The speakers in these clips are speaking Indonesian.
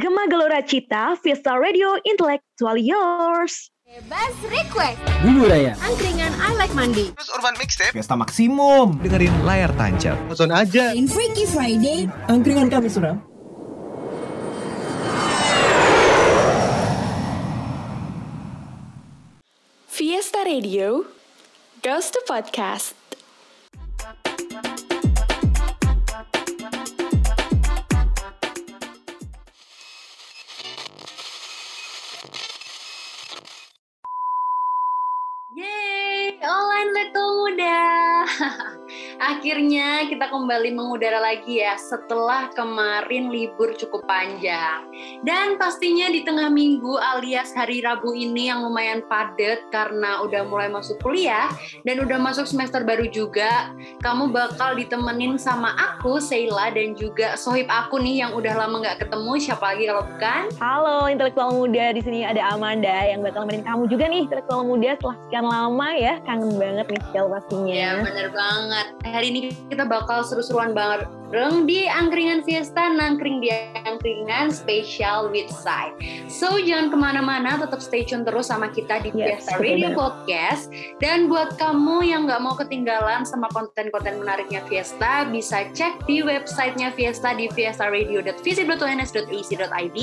Gema Gelora Cita, Vista Radio Intellectual Yours. Bebas request. Bubur ayam. Angkringan I like mandi. Terus Urban Mixtape Fiesta Maksimum. dengerin layar tancap. Nonton aja In Freaky Friday. Angkringan kami suram. Fiesta Radio goes to podcast. Kita kembali mengudara lagi ya setelah kemarin libur cukup panjang. Dan pastinya di tengah minggu alias hari Rabu ini yang lumayan padat karena udah mulai masuk kuliah dan udah masuk semester baru juga. Kamu bakal ditemenin sama aku, Sheila, dan juga sohib aku nih yang udah lama nggak ketemu. Siapa lagi kalau bukan? Halo intelektual muda, di sini ada Amanda yang bakal nemenin kamu juga nih intelektual muda setelah sekian lama ya. Kangen banget nih Shell pastinya. Ya bener banget. Hari ini kita bakal seru-seruan banget bareng di Angkringan Fiesta, nangkring di Angkringan Special with Side. So jangan ke mana-mana, tetap stay tune terus sama kita di Yes, Fiesta Radio. Podcast. Dan buat kamu yang nggak mau ketinggalan sama konten-konten menariknya Fiesta, bisa cek di websitenya Fiesta di fiestaradio.visip.ons.ac.id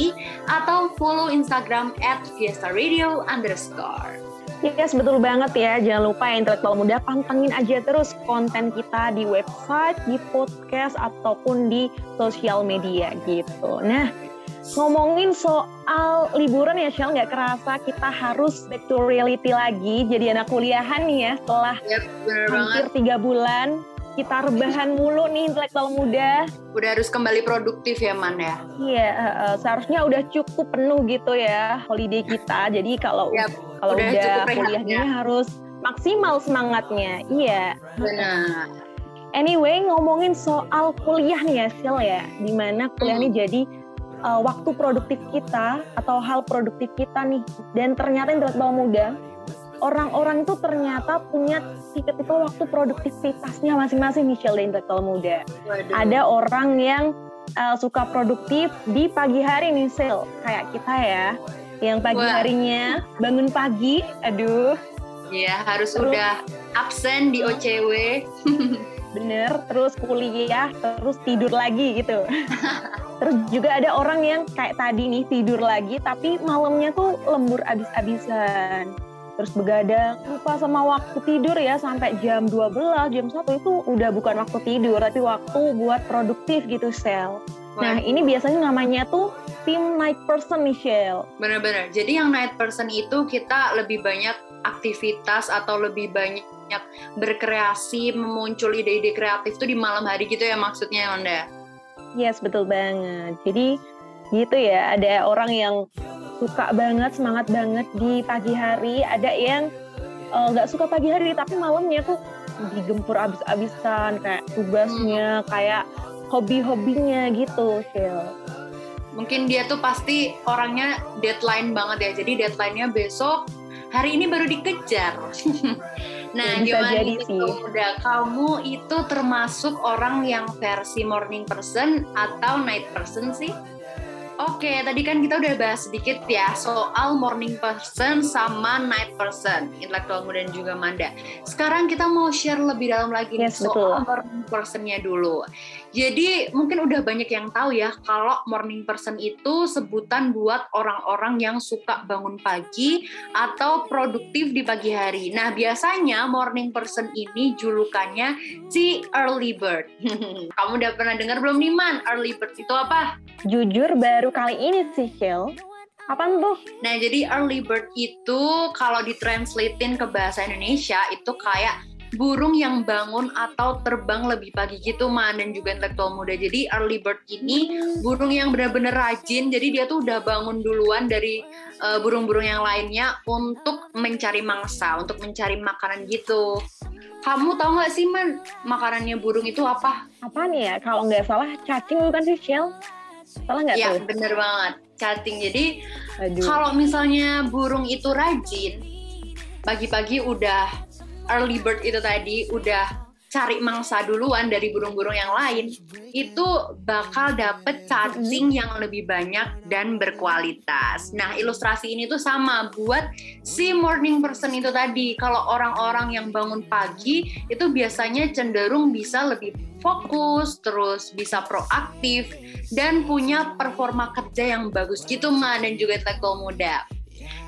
atau follow Instagram at Fiesta Radio underscore. Yes, betul banget ya. Jangan lupa ya intelektual muda pantengin aja terus konten kita di website, di podcast, ataupun di sosial media gitu. Nah, ngomongin soal liburan ya Shell, nggak kerasa kita harus back to reality lagi. Jadi anak kuliahan nih ya setelah banget. hampir tiga bulan. Kita rebahan mulu nih intelektual muda. Udah harus kembali produktif ya, Man ya. Iya, eh, seharusnya udah cukup penuh gitu ya holiday kita. Jadi kalau Yap, kalau udah udah, cukup rehat kuliah ya. harus maksimal semangatnya. Iya. Benar. Anyway, ngomongin soal kuliah nih ya, Sil ya. Di mana kuliah Hmm. ini jadi uh, waktu produktif kita atau hal produktif kita nih. Dan ternyata intelektual muda, orang-orang itu ternyata punya tiket itu waktu produktivitasnya masing-masing nih, Shell, dan intelektual muda. Waduh. Ada orang yang uh, suka produktif di pagi hari nih, Sil. Kayak kita ya. Yang pagi Wah. harinya bangun pagi, aduh, Iya, harus Terus- udah absen di OCW. bener terus kuliah terus tidur lagi gitu terus juga ada orang yang kayak tadi nih tidur lagi tapi malamnya tuh lembur abis-abisan terus begadang lupa sama waktu tidur ya sampai jam 12 jam 1 itu udah bukan waktu tidur tapi waktu buat produktif gitu Sel nah ini biasanya namanya tuh tim night person nih Shell Bener-bener. Jadi yang night person itu kita lebih banyak aktivitas atau lebih banyak berkreasi, memuncul ide-ide kreatif tuh di malam hari gitu ya maksudnya Onda. Yes, betul banget. Jadi gitu ya, ada orang yang suka banget, semangat banget di pagi hari, ada yang eh, nggak suka pagi hari tapi malamnya tuh digempur abis-abisan kayak tugasnya, kayak hobi-hobinya gitu, Shell. Mungkin dia tuh pasti orangnya deadline banget ya. Jadi deadline-nya besok, hari ini baru dikejar. nah, Ya, gimana jadi sih. udah kamu itu termasuk orang yang versi morning person atau night person sih? Oke, tadi kan kita udah bahas sedikit ya soal morning person sama night person, intelektual muda dan juga Manda. Sekarang kita mau share lebih dalam lagi nih Yes, soal betul. morning personnya dulu. Jadi mungkin udah banyak yang tahu ya kalau morning person itu sebutan buat orang-orang yang suka bangun pagi atau produktif di pagi hari. Nah biasanya morning person ini julukannya si early bird. Kamu udah pernah dengar belum nih Man? Early bird itu apa? Jujur baru kali ini sih, Shell. Apaan tuh? Nah, jadi early bird itu kalau ditranslatein ke bahasa Indonesia itu kayak burung yang bangun atau terbang lebih pagi gitu man dan juga intelektual muda. Jadi early bird ini burung yang benar-benar rajin. Jadi dia tuh udah bangun duluan dari uh, burung-burung yang lainnya untuk mencari mangsa, untuk mencari makanan gitu. Kamu tahu nggak sih man makanannya burung itu apa? Apaan ya? Kalau nggak salah cacing bukan sih, Shell? Salah nggak Ya tuh? bener banget, cacing. Jadi. Kalau misalnya burung itu rajin, pagi-pagi udah early bird itu tadi udah cari mangsa duluan dari burung-burung yang lain, itu bakal dapet cacing yang lebih banyak dan berkualitas. Nah, ilustrasi ini tuh sama buat si morning person itu tadi. Kalau orang-orang yang bangun pagi itu biasanya cenderung bisa lebih fokus, terus bisa proaktif dan punya performa kerja yang bagus gitu, Ma, dan juga intelektual muda.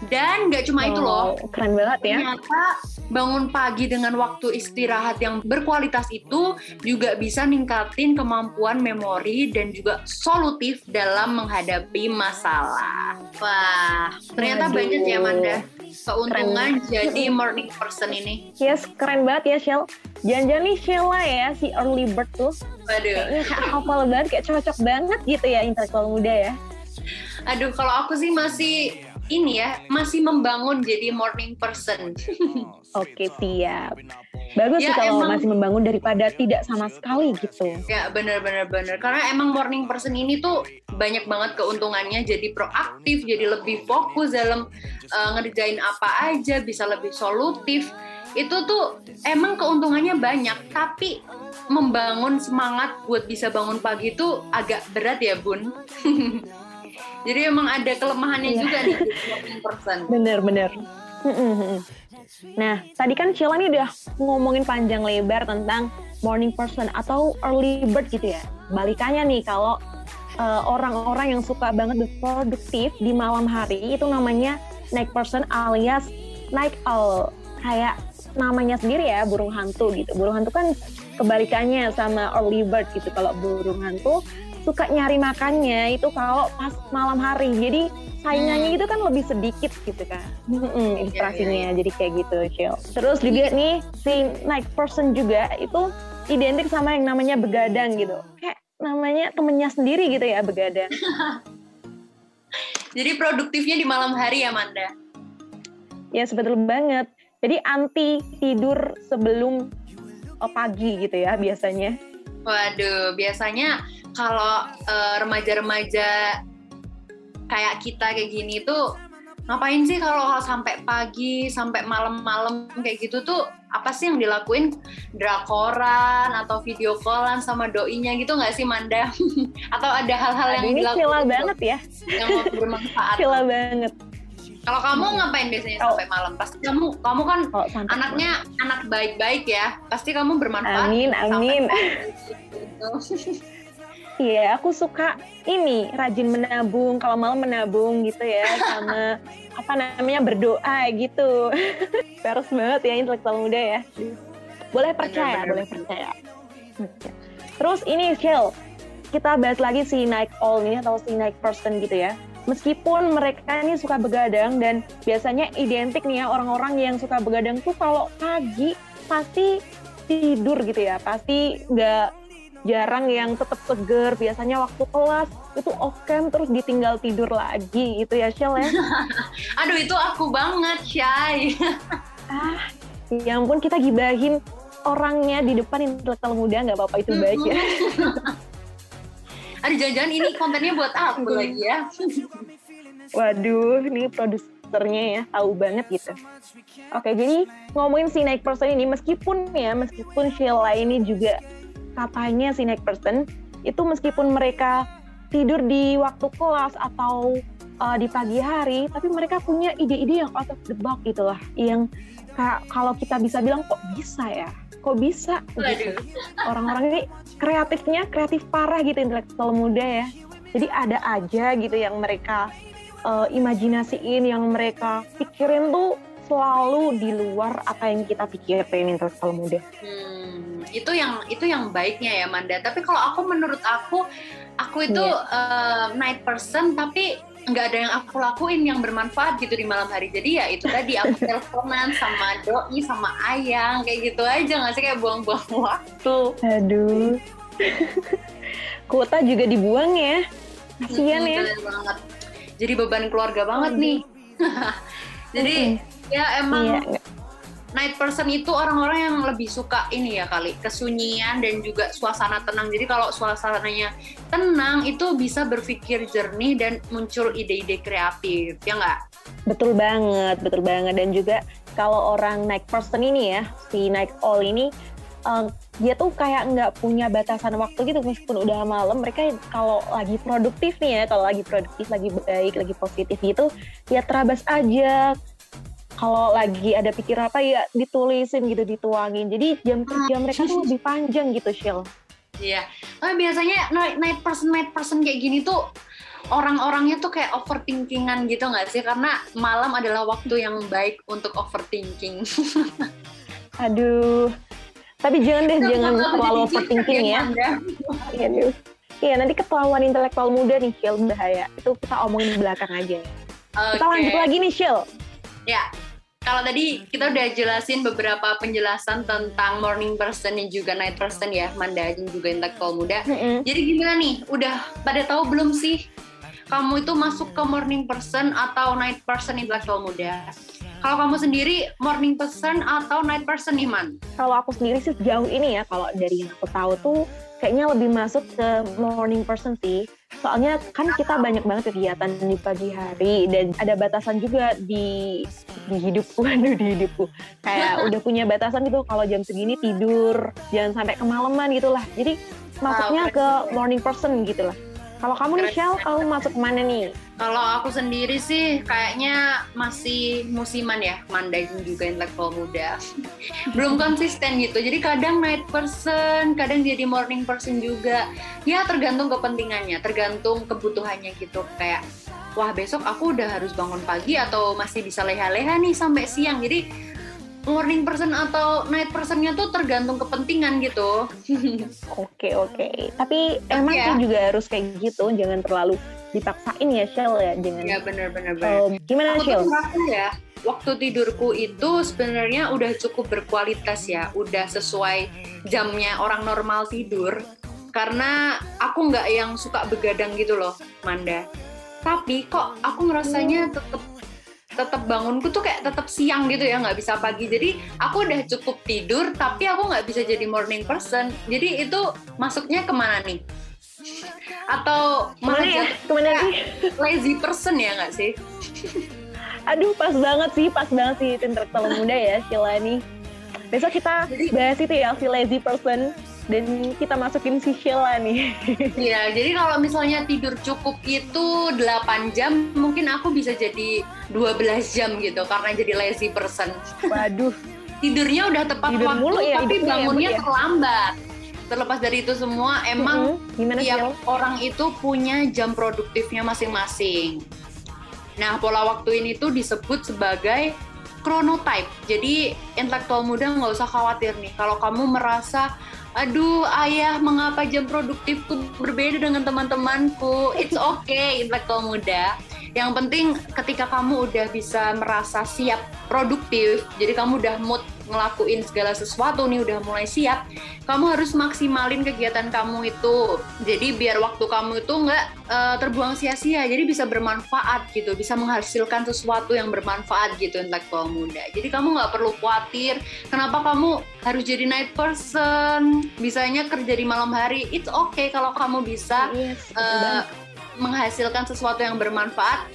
Dan nggak cuma itu loh, Oh, keren banget ya. ternyata bangun pagi dengan waktu istirahat yang berkualitas itu juga bisa ningkatin kemampuan memori dan juga solutif dalam menghadapi masalah. Wah, ternyata Waduh. banyak ya Manda keuntungan Keren. jadi morning person ini. Yes, keren banget ya Shell. Jangan-jangan nih Sheila ya, si early bird tuh. Waduh, Kayaknya kayak hafal banget, kayak cocok banget gitu ya intelektual muda ya. aduh kalau aku sih masih ini ya, masih membangun jadi morning person. Oke, siap. Bagus Ya, sih kalau emang- masih membangun daripada tidak sama sekali gitu. Ya bener-bener bener karena emang morning person ini tuh banyak banget keuntungannya jadi proaktif jadi lebih fokus dalam uh, ngerjain apa aja bisa lebih solutif itu tuh emang keuntungannya banyak tapi membangun semangat buat bisa bangun pagi itu agak berat ya bun jadi emang ada kelemahannya Iya. juga nih di morning person Bener-bener. Mm-mm-mm. Nah, tadi kan Sheila nih udah ngomongin panjang lebar tentang morning person atau early bird gitu ya. Balikannya nih kalau uh, orang-orang yang suka banget produktif di malam hari itu namanya night person alias night owl. Kayak namanya sendiri ya burung hantu gitu. Burung hantu kan kebalikannya sama early bird gitu. Kalau burung hantu suka nyari makannya itu kalau pas malam hari. Jadi saingannya itu kan lebih sedikit gitu kan. Mm-mm, ilustrasinya jadi kayak gitu, Cil. Terus juga nih si night person juga itu identik sama yang namanya begadang gitu. Kayak namanya temennya sendiri gitu ya begadang. jadi produktifnya di malam hari ya Manda Ya sebetul banget. Jadi anti tidur sebelum oh, pagi gitu ya biasanya. Waduh, biasanya kalau eh, remaja-remaja kayak kita kayak gini tuh ngapain sih kalau sampai pagi sampai malam-malam kayak gitu tuh apa sih yang dilakuin drakoran atau video callan sama doinya gitu nggak sih Manda? atau ada hal-hal yang ini dilakuin tuh banget ya, yang bermanfaat? villa banget. Kalau kamu ngapain biasanya Oh. sampai malam? Pasti kamu kamu kan sampai anaknya anak baik-baik ya. Pasti kamu bermanfaat. Amin, amin. Iya, aku suka ini rajin menabung. Kalau malam menabung gitu ya, sama apa namanya berdoa gitu. Harus banget ya intelektual muda ya. Boleh percaya, boleh percaya. Terus ini Shell, kita bahas lagi si night owl ini atau si night person gitu ya. Meskipun mereka ini suka begadang dan biasanya identik nih ya orang-orang yang suka begadang tuh kalau pagi pasti tidur gitu ya, pasti nggak jarang yang tetap seger. Biasanya waktu kelas itu off cam terus ditinggal tidur lagi gitu ya Shell ya. Aduh itu aku banget, Shay. ah, ya ampun kita gibahin orangnya di depan intelektual muda nggak apa-apa itu baik ya. Aduh jangan-jangan ini kontennya buat aku lagi ya. Waduh, ini produsernya ya tahu banget gitu. Oke, jadi ngomongin si night person ini, meskipun ya, meskipun Sheila ini juga katanya si night person, itu meskipun mereka tidur di waktu kelas atau uh, di pagi hari, tapi mereka punya ide-ide yang out of the box gitu lah, yang kalau kita bisa bilang kok bisa ya, kok bisa gitu. Orang-orang ini kreatifnya kreatif parah gitu intelektual muda ya. Jadi ada aja gitu yang mereka uh, imajinasiin yang mereka pikirin tuh selalu di luar apa yang kita pikirin intelektual muda. Hmm, itu yang itu yang baiknya ya Manda. Tapi kalau aku menurut aku, aku itu Iya. eh, night person tapi nggak ada yang aku lakuin yang bermanfaat gitu di malam hari. Jadi ya itu tadi aku teleponan sama doi sama ayang kayak gitu aja nggak sih kayak buang-buang waktu. Aduh. Kuota juga dibuang ya. Kasian Mm-mm, ya. banget. Jadi beban keluarga banget nih. Jadi ya emang Iya, nggak- night person itu orang-orang yang lebih suka ini ya kali kesunyian dan juga suasana tenang. Jadi kalau suasananya tenang itu bisa berpikir jernih dan muncul ide-ide kreatif, ya nggak? betul banget, betul banget. Dan juga kalau orang night person ini ya, si night owl ini eh, dia tuh kayak nggak punya batasan waktu gitu meskipun udah malam mereka kalau lagi produktif nih ya kalau lagi produktif lagi baik lagi positif gitu ya terabas aja kalau lagi ada pikir apa ya ditulisin gitu dituangin jadi jam kerja mereka tuh lebih panjang gitu Shil Iya. Tapi biasanya night, night person night person kayak gini tuh orang-orangnya tuh kayak overthinkingan gitu nggak sih? Karena malam adalah waktu yang baik untuk overthinking. aduh tapi jangan deh jangan terlalu overthinking ya. Iya, aduh. Iya, nanti ketahuan intelektual muda nih, Shil, bahaya. Itu kita omongin di belakang aja. Kita Oke. lanjut lagi nih, Shil. Ya, kalau tadi kita udah jelasin beberapa penjelasan tentang morning person dan juga night person ya, Manda dan juga intelektual muda. Mm-mm. Jadi gimana nih? Udah pada tahu belum sih kamu itu masuk ke morning person atau night person intelektual muda? Kalau kamu sendiri morning person atau night person nih, Man? Kalau aku sendiri sih sejauh ini ya, kalau dari yang aku tahu tuh kayaknya lebih masuk ke morning person sih. Soalnya kan kita banyak banget kegiatan di pagi hari dan ada batasan juga di di hidupku, aduh di hidupku. Kayak udah punya batasan gitu kalau jam segini tidur, jangan sampai kemalaman gitu lah. Jadi masuknya ke morning person gitu lah. Kalau kamu nih. Shell, kamu masuk mana nih? Kalau aku sendiri sih kayaknya masih musiman ya, Manda dan juga intelektual muda. Belum konsisten gitu. Jadi kadang night person, kadang jadi morning person juga. Ya tergantung kepentingannya, tergantung kebutuhannya gitu. Kayak wah besok aku udah harus bangun pagi atau masih bisa leha-leha nih sampai siang. Jadi morning person atau night personnya tuh tergantung kepentingan gitu. Oke oke, tapi emang ya. juga harus kayak gitu, jangan terlalu dipaksain ya Shell ya, jangan. Ya bener-bener. bener. Em, gimana aku Shell? tuh ya waktu tidurku itu sebenarnya udah cukup berkualitas ya udah sesuai jamnya orang normal tidur karena aku nggak yang suka begadang gitu loh Manda tapi kok aku ngerasanya tetep tetap bangunku tuh kayak tetap siang gitu ya nggak bisa pagi jadi aku udah cukup tidur tapi aku nggak bisa jadi morning person jadi itu masuknya ke mana nih atau malah ya? Ke mana sih? lazy person ya nggak sih Aduh pas banget sih, pas banget sih intelektual muda ya Sheila nih. Besok kita bahas itu ya, si lazy person. Dan kita masukin si Sheila nih. Iya, jadi kalau misalnya tidur cukup itu 8 jam, mungkin aku bisa jadi 12 jam gitu karena jadi lazy person. Waduh, Tidurnya udah tepat Tidur waktu, mulu ya tapi ya, bangunnya ya? terlambat. Terlepas dari itu semua, emang gimana tiap orang itu punya jam produktifnya masing-masing. Nah, pola waktu ini tuh disebut sebagai chronotype. Jadi, intelektual muda nggak usah khawatir nih. Kalau kamu merasa, aduh ayah, mengapa jam produktifku berbeda dengan teman-temanku? It's okay, intelektual muda. Yang penting ketika kamu udah bisa merasa siap produktif, jadi kamu udah mood ngelakuin segala sesuatu nih, udah mulai siap, kamu harus maksimalin kegiatan kamu itu. Jadi biar waktu kamu itu nggak eh, terbuang sia-sia, jadi bisa bermanfaat gitu, bisa menghasilkan sesuatu yang bermanfaat gitu intelektual muda. Jadi kamu nggak perlu khawatir, kenapa kamu harus jadi night person, bisanya kerja di malam hari. It's okay kalau kamu bisa Yes, betul eh, banget. menghasilkan sesuatu yang bermanfaat.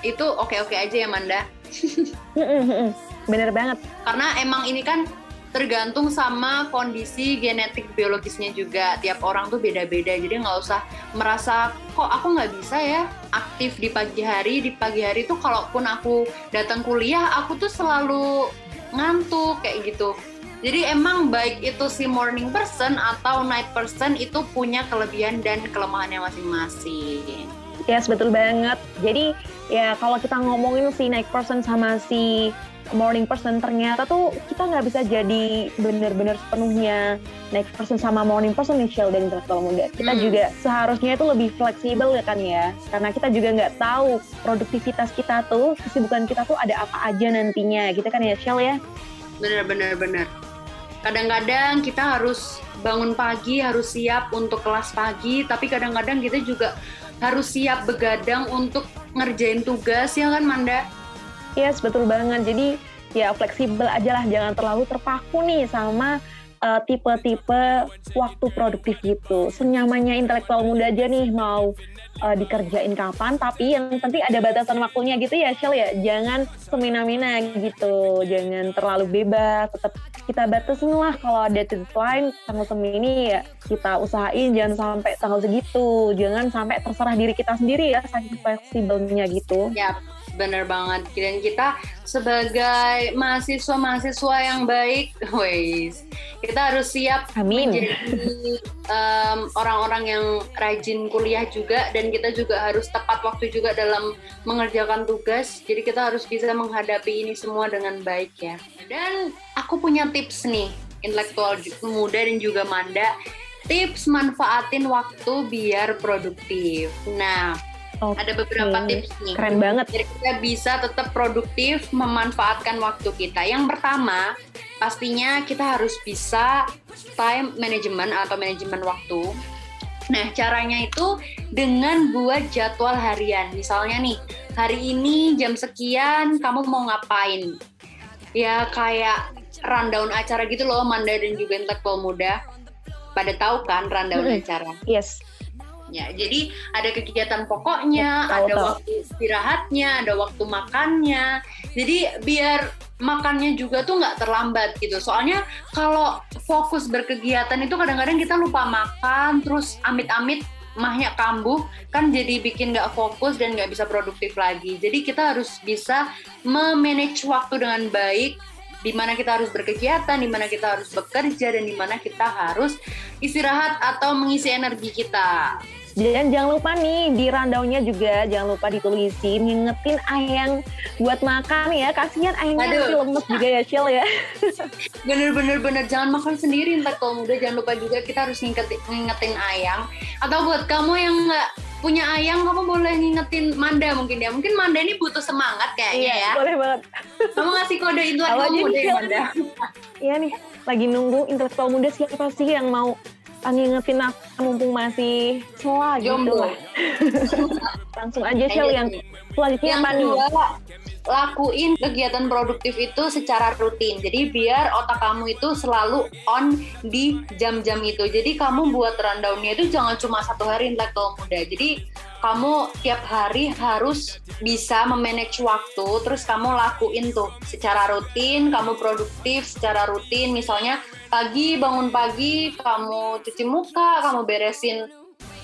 Itu oke-oke aja ya Manda. Bener banget. karena emang ini kan tergantung sama kondisi genetik biologisnya juga tiap orang tuh beda-beda jadi nggak usah merasa kok aku nggak bisa ya aktif di pagi hari di pagi hari tuh kalaupun aku datang kuliah aku tuh selalu ngantuk kayak gitu jadi emang baik itu si morning person atau night person itu punya kelebihan dan kelemahannya masing-masing Yes, betul banget. Jadi ya kalau kita ngomongin si night person sama si morning person ternyata tuh kita nggak bisa jadi bener-bener sepenuhnya night person sama morning person Michelle dan intelektual muda. Kita Hmm. juga seharusnya itu lebih fleksibel ya kan ya. Karena kita juga nggak tahu produktivitas kita tuh, kesibukan kita tuh ada apa aja nantinya gitu kan ya Shell ya. Bener-bener bener. Kadang-kadang kita harus bangun pagi, harus siap untuk kelas pagi, tapi kadang-kadang kita juga harus siap begadang untuk ngerjain tugas ya kan Manda? Yes, betul banget. Jadi ya fleksibel aja lah, jangan terlalu terpaku nih sama uh, tipe-tipe waktu produktif gitu. Senyamannya intelektual muda aja nih mau uh, dikerjain kapan, tapi yang penting ada batasan waktunya gitu ya, Shell ya. Jangan semena-mena gitu, jangan terlalu bebas. Tetap kita batasin lah kalau ada deadline tanggal semini ya kita usahain jangan sampai tanggal segitu, jangan sampai terserah diri kita sendiri ya, saking fleksibelnya gitu. Ya, bener banget. Dan kita sebagai mahasiswa-mahasiswa yang baik, wes, kita harus siap Amin. menjadi um, orang-orang yang rajin kuliah juga dan kita juga harus tepat waktu juga dalam mengerjakan tugas. Jadi kita harus bisa menghadapi ini semua dengan baik ya. Dan aku punya tips nih, intelektual muda dan juga Manda. Tips manfaatin waktu biar produktif. Nah, Oke. ada beberapa tips nih. Keren banget. Biar kita bisa tetap produktif memanfaatkan waktu kita. Yang pertama, pastinya kita harus bisa time management atau manajemen waktu. Nah, caranya itu dengan buat jadwal harian. Misalnya nih, hari ini jam sekian kamu mau ngapain? Ya kayak rundown acara gitu loh, Manda dan juga intelektual muda. Pada tahu kan rundown Mm-mm. acara? Yes. Ya, jadi ada kegiatan pokoknya, Tahu, ada tahu. waktu istirahatnya, ada waktu makannya. Jadi biar makannya juga tuh nggak terlambat gitu. Soalnya kalau fokus berkegiatan itu kadang-kadang kita lupa makan, terus amit-amit mahnya kambuh kan jadi bikin nggak fokus dan nggak bisa produktif lagi. Jadi kita harus bisa memanage waktu dengan baik di mana kita harus berkegiatan, di mana kita harus bekerja, dan di mana kita harus istirahat atau mengisi energi kita. Dan jangan lupa nih di rundownnya juga jangan lupa ditulisin ngingetin Ayang buat makan ya. Kasihan Ayangnya nanti lemes juga ya Shell ya. Bener-bener bener. Jangan makan sendiri ntar kalau muda. Jangan lupa juga kita harus ngingetin, ngingetin ayang. Atau buat kamu yang nggak punya ayang kamu boleh ngingetin Manda mungkin ya. Mungkin Manda ini butuh semangat kayaknya ya. boleh banget. kamu ngasih kode itu kamu aja muda ya Manda? Iya nih, lagi nunggu intelektual muda siapa sih yang mau ngingetin aku mumpung masih gitu jomblo. lah. Langsung aja Shell yang selanjutnya yang apa nih? kedua lakuin kegiatan produktif itu secara rutin. Jadi biar otak kamu itu selalu on di jam-jam itu. Jadi kamu buat rundownnya itu jangan cuma satu hari intelektual muda. Jadi kamu tiap hari harus bisa memanage waktu terus kamu lakuin tuh secara rutin kamu produktif secara rutin. Misalnya pagi bangun pagi kamu cuci muka kamu beresin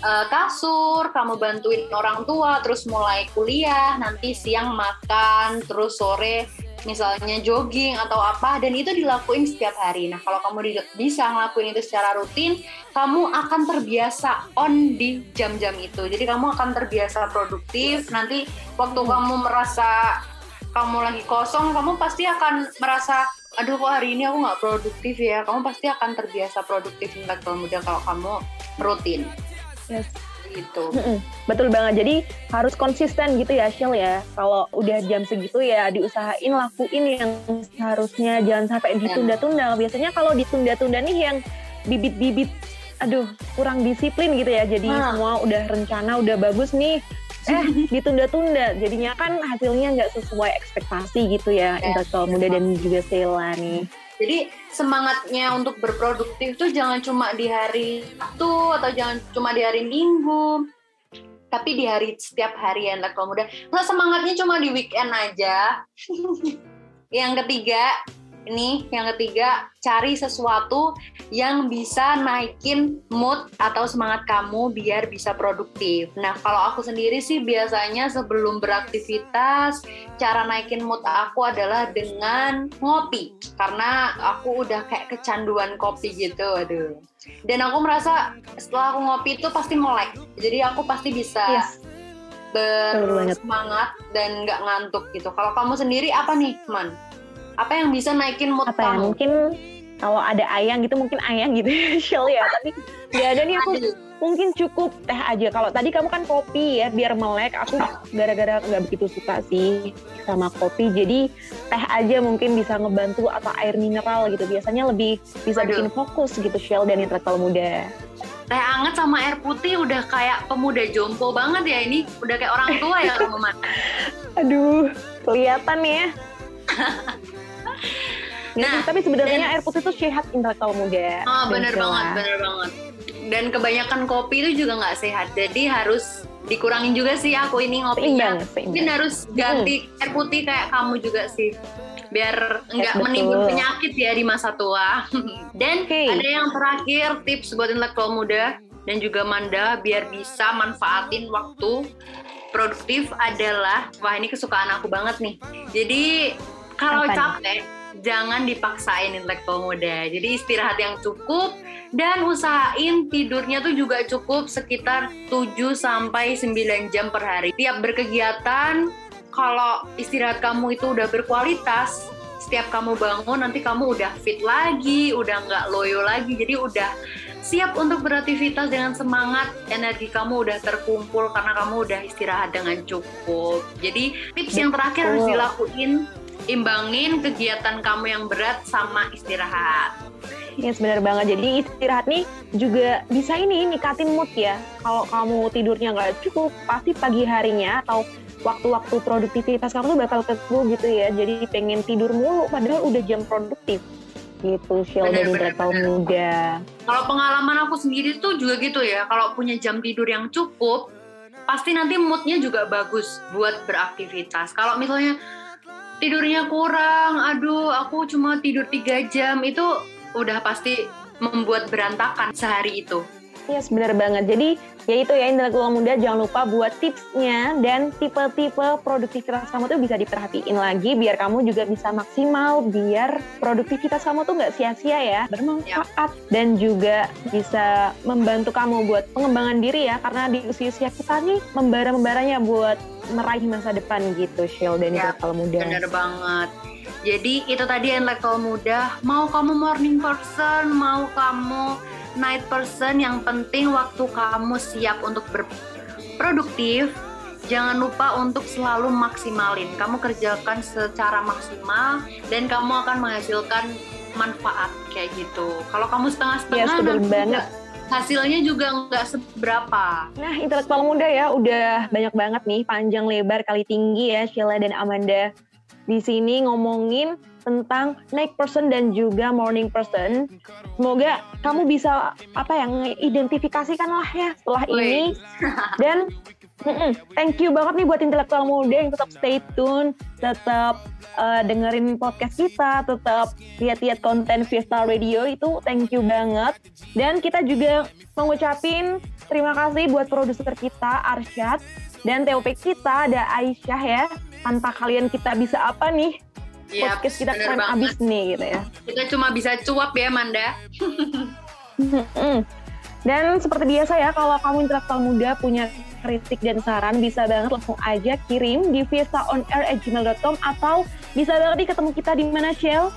uh, kasur, kamu bantuin orang tua, terus mulai kuliah, nanti siang makan, terus sore misalnya jogging atau apa, dan itu dilakuin setiap hari. Nah, kalau kamu bisa ngelakuin itu secara rutin, kamu akan terbiasa on di jam-jam itu. Jadi kamu akan terbiasa produktif. Nanti waktu kamu merasa kamu lagi kosong, kamu pasti akan merasa aduh kok hari ini aku nggak produktif ya. Kamu pasti akan terbiasa produktif intelektual muda kalau kamu rutin Yes. Gitu. Mm-mm, Betul banget. Jadi harus konsisten gitu ya Shell ya. Kalau udah jam segitu ya diusahain lakuin yang seharusnya jangan sampai ditunda-tunda. Biasanya kalau ditunda-tunda nih yang bibit-bibit aduh kurang disiplin gitu ya. Jadi Nah. semua udah rencana udah bagus nih eh ditunda-tunda. Jadinya kan hasilnya nggak sesuai ekspektasi gitu ya Ya. intelektual muda dan juga Sheila nih. Jadi semangatnya untuk berproduktif tuh jangan cuma di hari Sabtu atau jangan cuma di hari Minggu, tapi di hari setiap hari ya intelektual muda. Nggak semangatnya cuma di weekend aja. yang ketiga, ini yang ketiga cari sesuatu yang bisa naikin mood atau semangat kamu biar bisa produktif. Nah, kalau aku sendiri sih biasanya sebelum beraktivitas cara naikin mood aku adalah dengan ngopi karena aku udah kayak kecanduan kopi gitu aduh dan aku merasa setelah aku ngopi itu pasti melek jadi aku pasti bisa Yes. Banget. bersemangat dan nggak ngantuk gitu kalau kamu sendiri apa nih man apa yang bisa naikin mood Apa ya kamu mungkin kalau ada ayang gitu mungkin ayang gitu ya Shell ya. Tapi nggak ada nih aku mungkin cukup teh aja. Kalau tadi kamu kan kopi ya, biar melek. Aku gara-gara nggak begitu suka sih sama kopi. Jadi teh aja mungkin bisa ngebantu atau air mineral gitu. Biasanya lebih bisa Aduh. bikin fokus gitu Shell dan intelektual muda. teh anget sama air putih udah kayak pemuda jompo banget ya ini udah kayak orang tua ya kamu Aduh, kelihatan ya. Nah, Nah, tapi sebenarnya dan- air putih itu sehat intelektual muda. Oh bener banget, bener banget. Dan kebanyakan kopi itu juga nggak sehat. Jadi harus dikurangin juga sih aku ini ngopinya. Seimbang, seimbang. Mungkin harus ganti air putih kayak kamu juga sih. Biar nggak betul. menimbun penyakit ya di masa tua. Dan Oke. ada yang terakhir tips buat intelektual muda dan juga Manda biar bisa manfaatin waktu produktif adalah wah ini kesukaan aku banget nih. Jadi kalau capek jangan dipaksain intelektual muda. Jadi istirahat yang cukup dan usahain tidurnya tuh juga cukup sekitar 7 sampai 9 jam per hari. Tiap berkegiatan kalau istirahat kamu itu udah berkualitas, setiap kamu bangun nanti kamu udah fit lagi, udah nggak loyo lagi, jadi udah siap untuk beraktivitas dengan semangat, energi kamu udah terkumpul karena kamu udah istirahat dengan cukup. Jadi tips yang terakhir harus dilakuin, imbangin kegiatan kamu yang berat sama istirahat. Yes, benar banget. Jadi istirahat nih juga bisa ini nikatin mood ya. Kalau kamu tidurnya nggak cukup, pasti pagi harinya atau waktu-waktu produktivitas kamu tuh bakal keku gitu ya. Jadi pengen tidur mulu, padahal udah jam produktif. Gitu, Shell dari benar. muda. Kalau pengalaman aku sendiri tuh juga gitu ya, kalau punya jam tidur yang cukup, pasti nanti moodnya juga bagus buat beraktivitas. Kalau misalnya tidurnya kurang, aduh aku cuma tidur tiga jam, itu udah pasti membuat berantakan sehari itu. Yes, benar banget. Jadi ya itu ya intelektual muda jangan lupa buat tipsnya dan tipe-tipe produktivitas kamu tuh bisa diperhatiin lagi biar kamu juga bisa maksimal biar produktivitas kamu tuh nggak sia-sia ya bermanfaat dan juga bisa membantu kamu buat pengembangan diri ya karena di usia-usia kita nih membara-membaranya buat meraih masa depan gitu Shell dan Ya, intelektual muda. Bener banget. Jadi itu tadi intelektual muda, mau kamu morning person, mau kamu night person, yang penting waktu kamu siap untuk berproduktif, jangan lupa untuk selalu maksimalin. Kamu kerjakan secara maksimal dan kamu akan menghasilkan manfaat kayak gitu. Kalau kamu setengah-setengah, nanti banget. juga hasilnya juga nggak seberapa. Nah, intelektual muda ya udah banyak banget nih panjang lebar kali tinggi ya Sheila dan Amanda. Di sini ngomongin tentang night person dan juga morning person. Semoga kamu bisa apa ya mengidentifikasikan lah ya setelah ini dan mm-mm, thank you banget nih buat intelektual muda yang tetap stay tune, tetap uh, dengerin podcast kita, tetap lihat-lihat konten Fiesta Radio itu thank you banget. Dan kita juga mengucapin terima kasih buat produser kita Arsyad dan TOP kita ada Aisyah ya. Tanpa kalian kita bisa apa nih? Yap, Podcast kita keren banget. abis nih gitu ya. Kita cuma bisa cuap ya, Manda. Dan seperti biasa ya, kalau kamu intelektual muda punya kritik dan saran, bisa banget langsung aja kirim di fiestaonair@gmail.com atau bisa banget nih ketemu kita di mana Shell?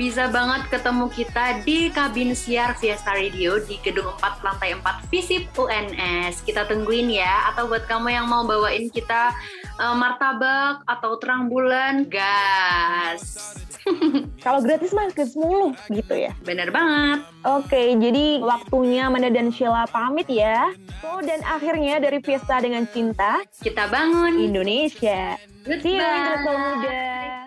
Bisa banget ketemu kita di kabin siar Fiesta Radio di gedung 4 lantai 4 Visip UNS. Kita tungguin ya. Atau buat kamu yang mau bawain kita eh, martabak atau terang bulan, gas. Kalau gratis mah gratis mulu gitu ya. Bener banget. Oke, jadi waktunya Amanda dan Sheila pamit ya. So, dan akhirnya dari Fiesta dengan Cinta, Kita bangun. Indonesia. See you muda.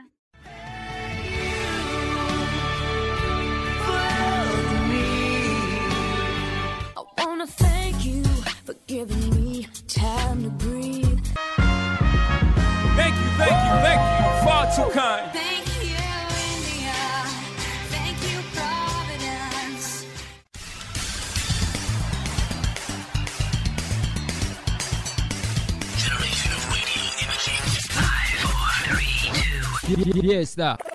Wanna thank you for giving me time to breathe. Thank you, thank you, thank you. Far too kind. Thank you, India. Thank you, Providence. Fiesta.